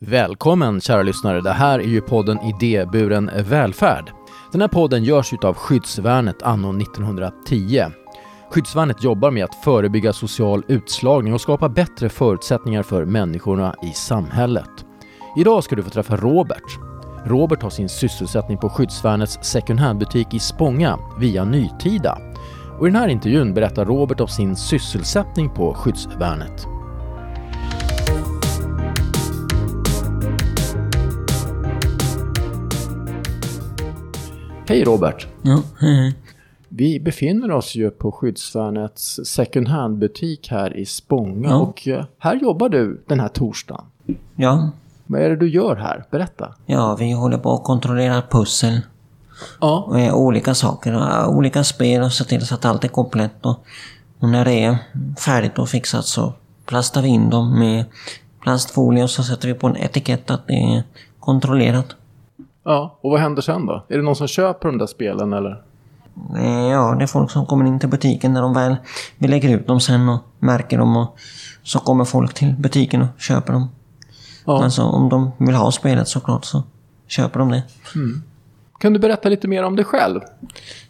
Välkommen kära lyssnare, det här är ju podden Idéburen välfärd. Den här podden görs utav Skyddsvärnet anno 1910. Skyddsvärnet jobbar med att förebygga social utslagning och skapa bättre förutsättningar för människorna i samhället. Idag ska du få träffa Robert. Robert har sin sysselsättning på Skyddsvärnets second hand-butik i Spånga via Nytida. Och i den här intervjun berättar Robert om sin sysselsättning på Skyddsvärnet. Hej Robert! Ja, hej. Vi befinner oss ju på Skyddsvärnets second hand-butik här i Spånga Ja. och eh, här jobbar du den här torsdagen. Ja, Vad är det du gör här? Berätta. ja, vi håller på att kontrollera pussel Ja. och eh, olika saker, olika spel och se till så att allt är komplett. Och, och när det är färdigt och fixat så plastar vi in dem med plastfolie och så sätter vi på en etikett att det är kontrollerat. Ja, och vad händer sen då? Är det någon som köper de där spelen eller? Eh, Ja, det är folk som kommer in till butiken när de väl vi lägger ut dem sen och märker dem och så kommer folk till butiken och köper dem. Ja. Alltså om de vill ha spelet såklart så köper de det. Kan du berätta lite mer om dig själv?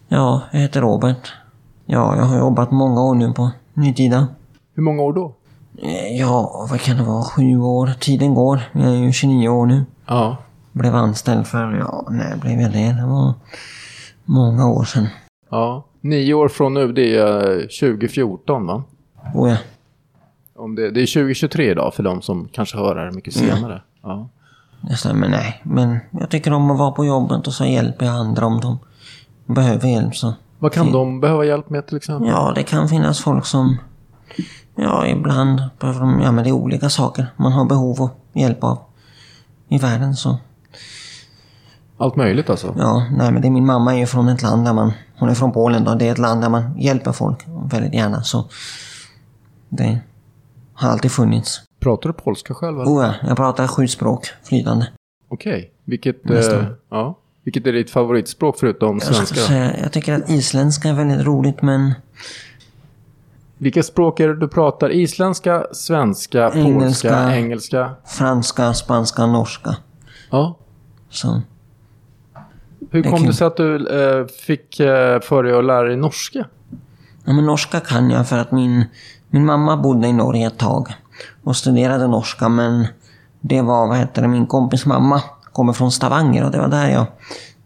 Ja, jag heter Robert. Ja, jag har jobbat många år nu på Nytida. Hur många år då? Eh, Ja, vad kan det vara? Sju år. Tiden går. Jag är ju 29 år nu. Ja. Blev anställd för, ja, när blev jag det? Det var många år sedan. Ja. Nio år från nu, det är eh, 2014 va? Och ja, Om det, det är 2023 idag för de som kanske hör det här mycket senare. Ja. det stämmer. Nej, men jag tycker om att vara på jobbet och så hjälper jag andra om de behöver hjälp. Så. Vad kan de behöva hjälp med till exempel? Ja, det kan finnas folk som... Ja, ibland behöver de... Ja, men det är olika saker man har behov av hjälp av i världen. Så Allt möjligt alltså? Ja, nej men det, min mamma är ju från ett land där man... Hon är från Polen då. Det är ett land där man hjälper folk väldigt gärna. Så det har alltid funnits. Pratar du polska själv eller? Oh ja, jag pratar sju språk flytande. Okej. Vilket, Nästan. eh, ja. Vilket är ditt favoritspråk förutom Jag, ska svenska? säga, jag tycker att isländska är väldigt roligt men Vilka språk är det du pratar? Isländska, svenska, Engelska. polska, engelska? franska, spanska, norska. Ja. Så Hur kom det sig att du eh, fick eh, för dig att lära dig norska? Ja, men norska kan jag för att min, min mamma bodde i Norge ett tag och studerade norska men det var, vad heter det, min kompis mamma kommer från Stavanger och det var där jag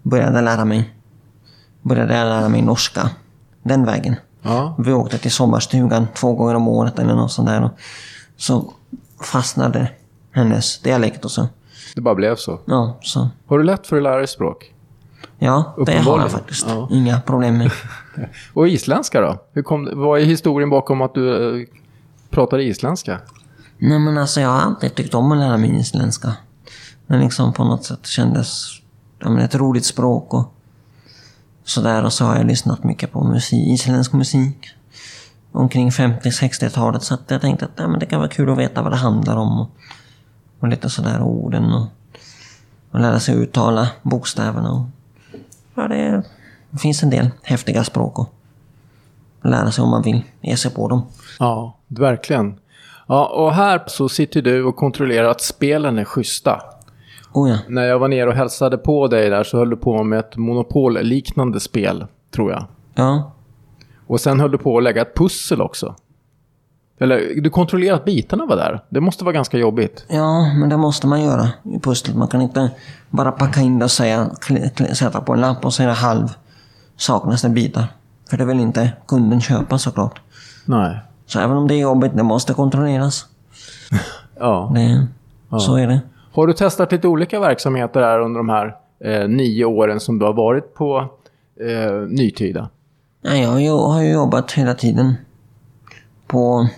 började lära mig, började lära mig norska. Den vägen. Ja. Vi åkte till sommarstugan två gånger om året eller något sånt där och så fastnade hennes dialekt och så. Det bara blev så. Ja, så. Har du lätt för att lära dig språk? Ja, det har jag faktiskt. Ja. Inga problem med. Och isländska då? Hur kom, vad är historien bakom att du eh, pratar isländska? Nej men alltså jag har alltid tyckt om att lära mig isländska. Det liksom på något sätt kändes ja, men ett roligt språk och sådär. Och så har jag lyssnat mycket på musik, isländsk musik. Omkring 50-60-talet. Så att jag tänkte att ja, men det kan vara kul att veta vad det handlar om. Och, och lite sådär orden och, och lära sig uttala bokstäverna. Och, ja, det, är, det finns en del häftiga språk att lära sig om man vill ge sig på dem. Ja, verkligen. Ja, och här så sitter du och kontrollerar att spelen är schyssta. Oh ja. När jag var nere och hälsade på dig där så höll du på med ett monopolliknande spel, tror jag. Ja, Och sen höll du på att lägga ett pussel också. Eller du kontrollerade att bitarna var där. Det måste vara ganska jobbigt. Ja, men det måste man göra i pusslet. Man kan inte bara packa in det och säga, sätta på en lapp och det halv saknas det bitar. För det vill inte kunden köpa såklart. Nej. Så även om det är jobbigt, det måste kontrolleras. Ja. Det, Så är det. Har du testat lite olika verksamheter här under de här eh, nio åren som du har varit på eh, Nytida? Ja, jag har ju jobbat hela tiden på,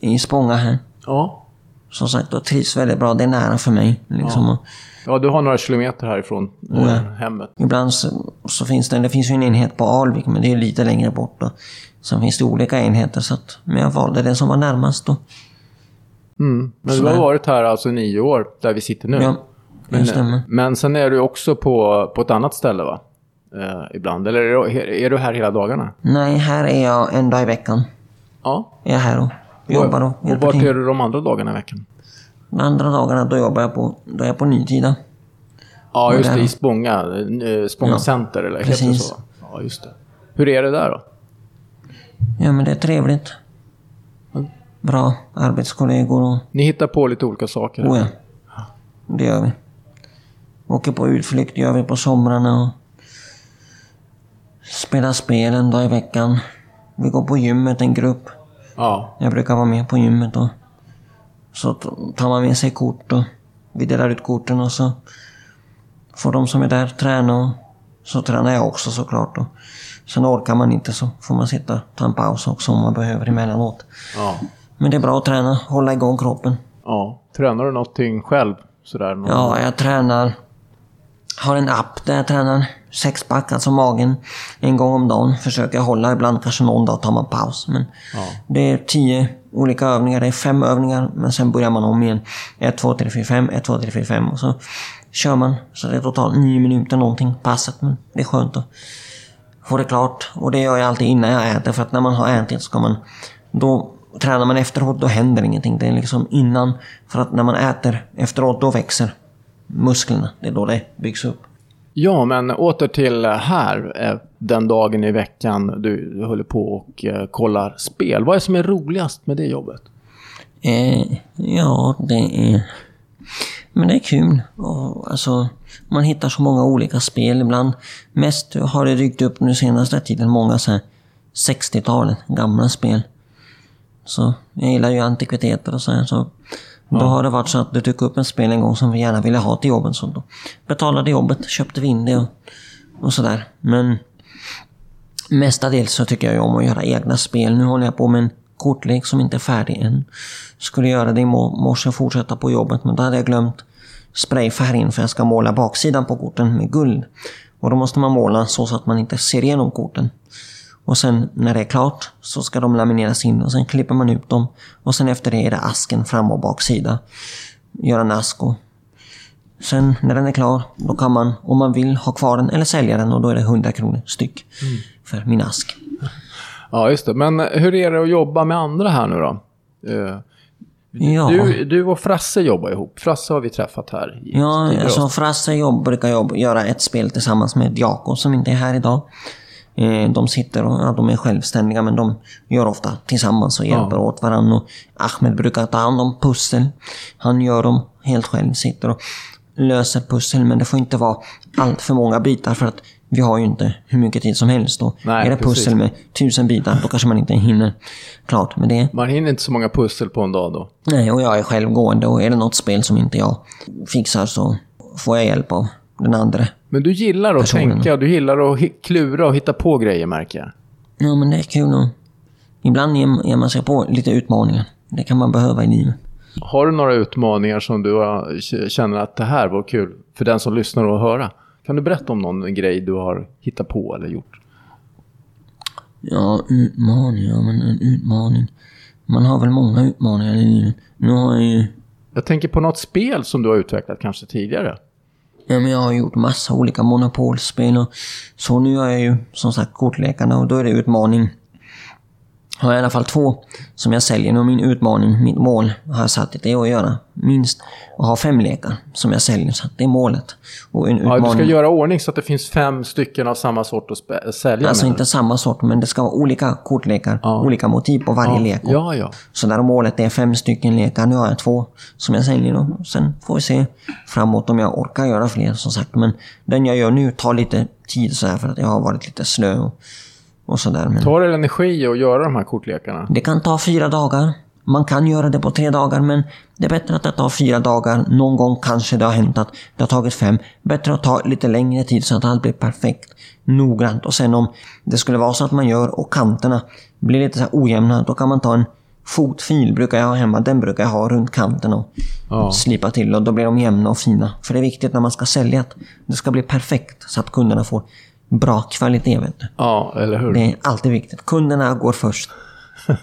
i Spånga här. Ja. Som sagt, och trivs väldigt bra. Det är nära för mig. Liksom. Och Ja, du har några kilometer härifrån Ja. hemmet. Ibland så, så finns det, det finns ju en enhet på Alvik, men det är lite längre bort. Då. Sen finns det olika enheter, så att, men jag valde den som var närmast. Då. Mm. Men du har Sådär. varit här alltså nio år, där vi sitter nu. Ja, det men, stämmer. men sen är du också på, på ett annat ställe va? Eh, ibland. Eller är du, är du här hela dagarna? Nej, här är jag en dag i veckan. Ja. Jag är här och jobbar och Och vart till. är du de andra dagarna i veckan? De andra dagarna då jobbar jag på, då är jag på Nytida. Ja, just det. I Spånga. eh, Spånga Ja, Center, eller heter det precis. så? Ja, just det. Hur är det där då? Ja, men det är trevligt. Bra arbetskollegor och... Ni hittar på lite olika saker? Oh ja. Det gör vi. Åker på utflykt gör vi på somrarna och... Spelar spel en dag i veckan. Vi går på gymmet, en grupp. Ja. Jag brukar vara med på gymmet och så tar man med sig kort och vi delar ut korten och så får de som är där träna och så tränar jag också såklart. Och sen orkar man inte så får man sitta ta en paus också om man behöver emellanåt. Ja. Men det är bra att träna, hålla igång kroppen. ja. Tränar du någonting själv? Sådär? någon- Ja, jag tränar. Har en app där jag tränar sexpack, alltså magen, en gång om dagen. Försöker hålla, ibland kanske någon dag tar man paus. Men Ja. det är tio olika övningar, det är fem övningar, men sen börjar man om igen. 1, 2, 3, 4, 5, 1, 2, 3, 4, 5 och så kör man. Så det är totalt nio minuter någonting passet, men det är skönt att få det klart. Och det gör jag alltid innan jag äter, för att när man har ätit så ska man... Då tränar man efteråt, då händer ingenting. Det är liksom innan, för att när man äter efteråt, då växer musklerna. Det är då det byggs upp. Ja, men åter till här. eh, Den dagen i veckan du håller på och eh, kollar spel. Vad är det som är roligast med det jobbet? Eh, ja, det är... Men det är kul. Och, alltså, man hittar så många olika spel ibland. Mest har det dykt upp nu senaste tiden många så här 60-talet, gamla spel. Så jag gillar ju antikviteter och så här. Så då har det varit så att det dök upp en spel en gång som vi gärna ville ha till jobbet. Så då betalade jobbet, köpte vi in det och, och sådär. Men mestadels så tycker jag ju om att göra egna spel. Nu håller jag på med en kortlek som inte är färdig än. Skulle göra det i morse och fortsätta på jobbet men då hade jag glömt sprayfärgen för jag ska måla baksidan på korten med guld. Och då måste man måla så, så att man inte ser igenom korten. Och sen när det är klart så ska de lamineras in och sen klipper man ut dem. Och sen efter det är det asken fram och baksida. Göra en ask och Sen när den är klar, då kan man om man vill ha kvar den eller sälja den och då är det 100 kronor styck för min ask. Ja, just det. Men hur är det att jobba med andra här nu då? Eh, Ja. Du, du och Frasse jobbar ihop. Frasse har vi träffat här. i Ja, alltså Frasse jobb, brukar jobb, göra ett spel tillsammans med Jakob som inte är här idag. Eh, De sitter och ja, de är självständiga men de gör ofta tillsammans och hjälper åt varandra. Och Ahmed brukar ta hand om pussel. Han gör dem helt själv, sitter och löser pussel men det får inte vara allt för många bitar för att vi har ju inte hur mycket tid som helst. Och Nej, är det precis. pussel med tusen bitar då kanske man inte hinner klart med det. Man hinner inte så många pussel på en dag då. Nej, och jag är självgående och är det något spel som inte jag fixar så får jag hjälp av den andra. Men du gillar att Personerna. tänka, du gillar att klura och hitta på grejer märker jag. Ja, men det är kul och ibland ger man sig på lite utmaningar. Det kan man behöva i livet. Har du några utmaningar som du känner att det här var kul för den som lyssnar och höra? Kan du berätta om någon grej du har hittat på eller gjort? Ja, utmaning, ja men en utmaning. Man har väl många utmaningar i livet. Nu har jag ju... Jag tänker på något spel som du har utvecklat kanske tidigare. Ja, men jag har gjort massa olika monopolspel och så nu gör jag ju som sagt kortlekarna och då är det utmaning. Har jag i alla fall två som jag säljer och min utmaning, mitt mål har jag satt det är att göra minst och ha fem lekar som jag säljer. Så det är målet. Och en Ja, utmaning. du ska göra ordning så att det finns fem stycken av samma sort att sälja Alltså menar inte samma sort, men det ska vara olika kortlekar, Ja. olika motiv på varje du? lek. Ja, ja. Så där målet är fem stycken lekar. Nu har jag två som jag säljer då. Sen får vi se framåt om jag orkar göra fler som sagt. Men den jag gör nu tar lite tid så här för att jag har varit lite slö och, och sådär. Men Tar det energi att göra de här kortlekarna? det kan ta fyra dagar. Man kan göra det på tre dagar men det är bättre att det tar fyra dagar. Någon gång kanske det har hänt att det har tagit fem. Bättre att ta lite längre tid så att allt blir perfekt. Noggrant. Och sen om det skulle vara så att man gör och kanterna blir lite så här ojämna. Då kan man ta en fotfil brukar jag ha hemma. Den brukar jag ha runt kanten och Ja. slipa till och då blir de jämna och fina. För det är viktigt när man ska sälja att det ska bli perfekt så att kunderna får bra kvalitet. Vet du. Ja, eller hur? Det är alltid viktigt. Kunderna går först.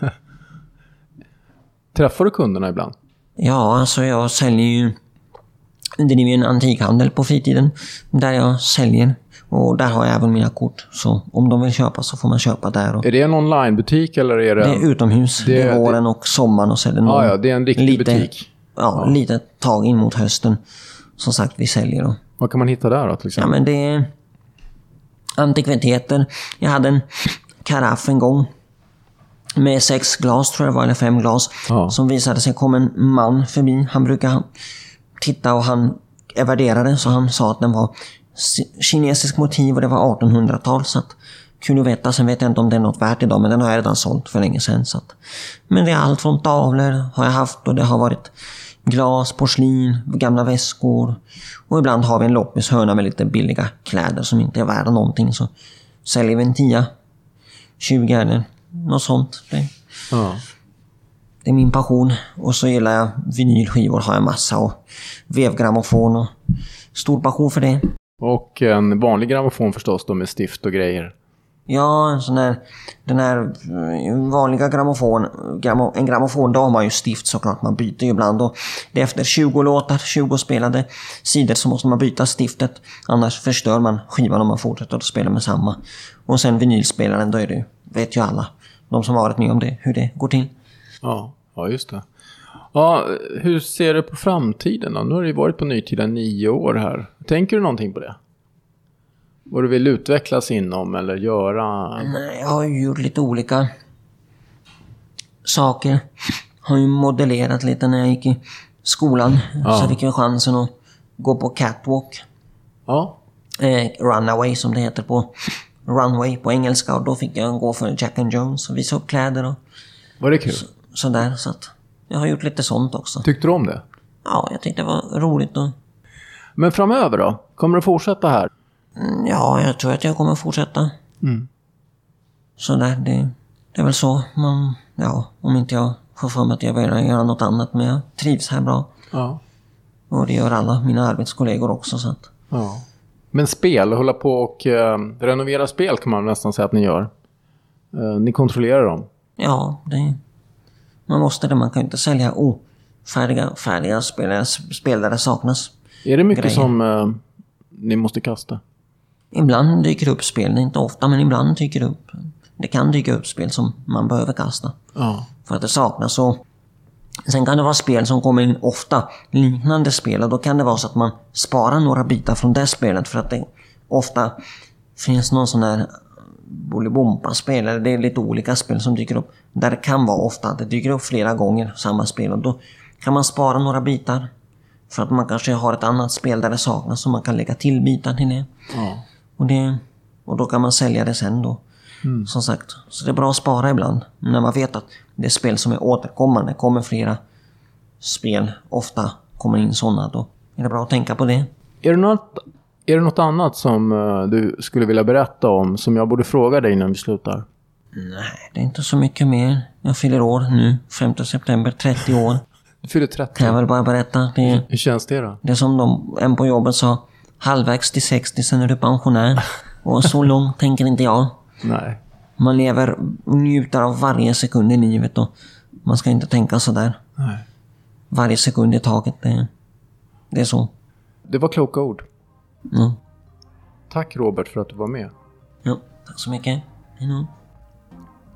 Träffar du kunderna ibland? Ja, alltså jag säljer ju... driver ju en antikhandel på fritiden. Där jag säljer. Och där har jag även mina kort. Så om de vill köpa så får man köpa där. Och Är det en onlinebutik eller är det... det är utomhus. Det, det- är våren och sommaren och så är det någon Ja, ja, det är en riktig lite butik. ja, litet tag in mot hösten. Som sagt, vi säljer då. Vad kan man hitta där då till Ja, exempel? men det är antikviteter. Jag hade en karaff en gång. Med sex glas, tror jag det var, eller fem glas. Ja. Som visade sig kom en man förbi. Han brukar titta och han är värderare, så han sa att den var si- kinesisk motiv och det var 1800-tal. Så att, kul att veta. Sen vet jag inte om det är något värt idag, men den har jag redan sålt för länge sedan. Så att, men det är allt från tavlor har jag haft och det har varit glas, porslin, gamla väskor. Och ibland har vi en loppishörna med lite billiga kläder som inte är värda någonting. Så säljer vi en 10, 20 eller något sånt. Det, Ja. det är min passion. Och så gillar jag vinylskivor, har jag massa. Och vevgrammofon och stor passion för det. Och en vanlig grammofon förstås då med stift och grejer. Ja, en sån där den här mm, vanliga grammofon, grammo, en grammofon, då har man ju stift såklart, man byter ju ibland. Och det är efter 20 låtar, 20 spelade sidor så måste man byta stiftet. Annars förstör man skivan om man fortsätter att spela med samma. Och sen vinylspelaren, då är det ju, vet ju alla, de som har varit med om det, hur det går till. Ja, ja just det. Ja, hur ser du på framtiden då? Nu har du ju varit på Nytida nio år här. Tänker du någonting på det? Vad du vill utvecklas inom eller göra? Nej, jag har ju gjort lite olika saker. Har ju modellerat lite när jag gick i skolan. Så jag fick jag chansen att gå på catwalk. Ja, eh, Runaway som det heter på Runway på engelska och då fick jag gå för Jack and Jones och visa upp kläder och var det kul? sådär. Så att jag har gjort lite sånt också. Tyckte du om det? Ja, jag tyckte det var roligt och Men framöver då? Kommer du fortsätta här? Mm, ja, jag tror att jag kommer fortsätta. Mm. Sådär, det, det är väl så. Man, ja, om inte jag får för mig att jag vill göra något annat men jag trivs här bra. Ja. Och det gör alla mina arbetskollegor också så att ja. Men spel, hålla på och eh, renovera spel kan man nästan säga att ni gör. Eh, ni kontrollerar dem. Ja, det... Man måste det. Man kan ju inte sälja ofärdiga färdiga spel, spel där det saknas. Är det mycket Grejer. som eh, ni måste kasta? Ibland dyker det upp spel, inte ofta, men ibland dyker det upp. Det kan dyka upp spel som man behöver kasta. Ja. För att det saknas. Och sen kan det vara spel som kommer in ofta, liknande spel. Och då kan det vara så att man sparar några bitar från det spelet för att det ofta finns någon sån här Bolibompa-spel, eller det är lite olika spel som dyker upp. Där det kan vara ofta att det dyker upp flera gånger samma spel och då kan man spara några bitar. För att man kanske har ett annat spel där det saknas så man kan lägga till bitar till det. ja. Och, det, och då kan man sälja det sen då. Som sagt, så det är bra att spara ibland. När man vet att det är spel som är återkommande, kommer flera spel, ofta kommer in sådana, då är det bra att tänka på det. Är det något, är det något annat som eh, du skulle vilja berätta om som jag borde fråga dig innan vi slutar? Nej, det är inte så mycket mer. Jag fyller år nu, 5 september, 30 år. Du fyller 30. Kan jag väl bara berätta. Det Hur känns det då? det är som de, en på jobbet sa, halvvägs till 60, sen är du pensionär. Och så långt tänker inte jag. Nej. Man lever och njuter av varje sekund i livet och man ska inte tänka sådär. Nej. Varje sekund i taget, det, det är så. Det var kloka ord. Ja. Tack Robert för att du var med. ja tack så mycket. Hej då.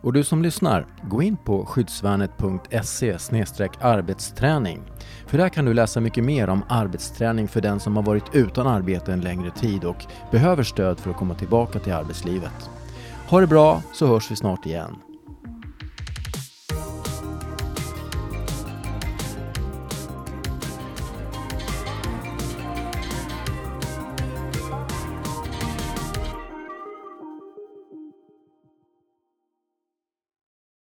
Och du som lyssnar, gå in på skyddsvärnet.se arbetsträning. För där kan du läsa mycket mer om arbetsträning för den som har varit utan arbete en längre tid och behöver stöd för att komma tillbaka till arbetslivet. Ha det bra så hörs vi snart igen.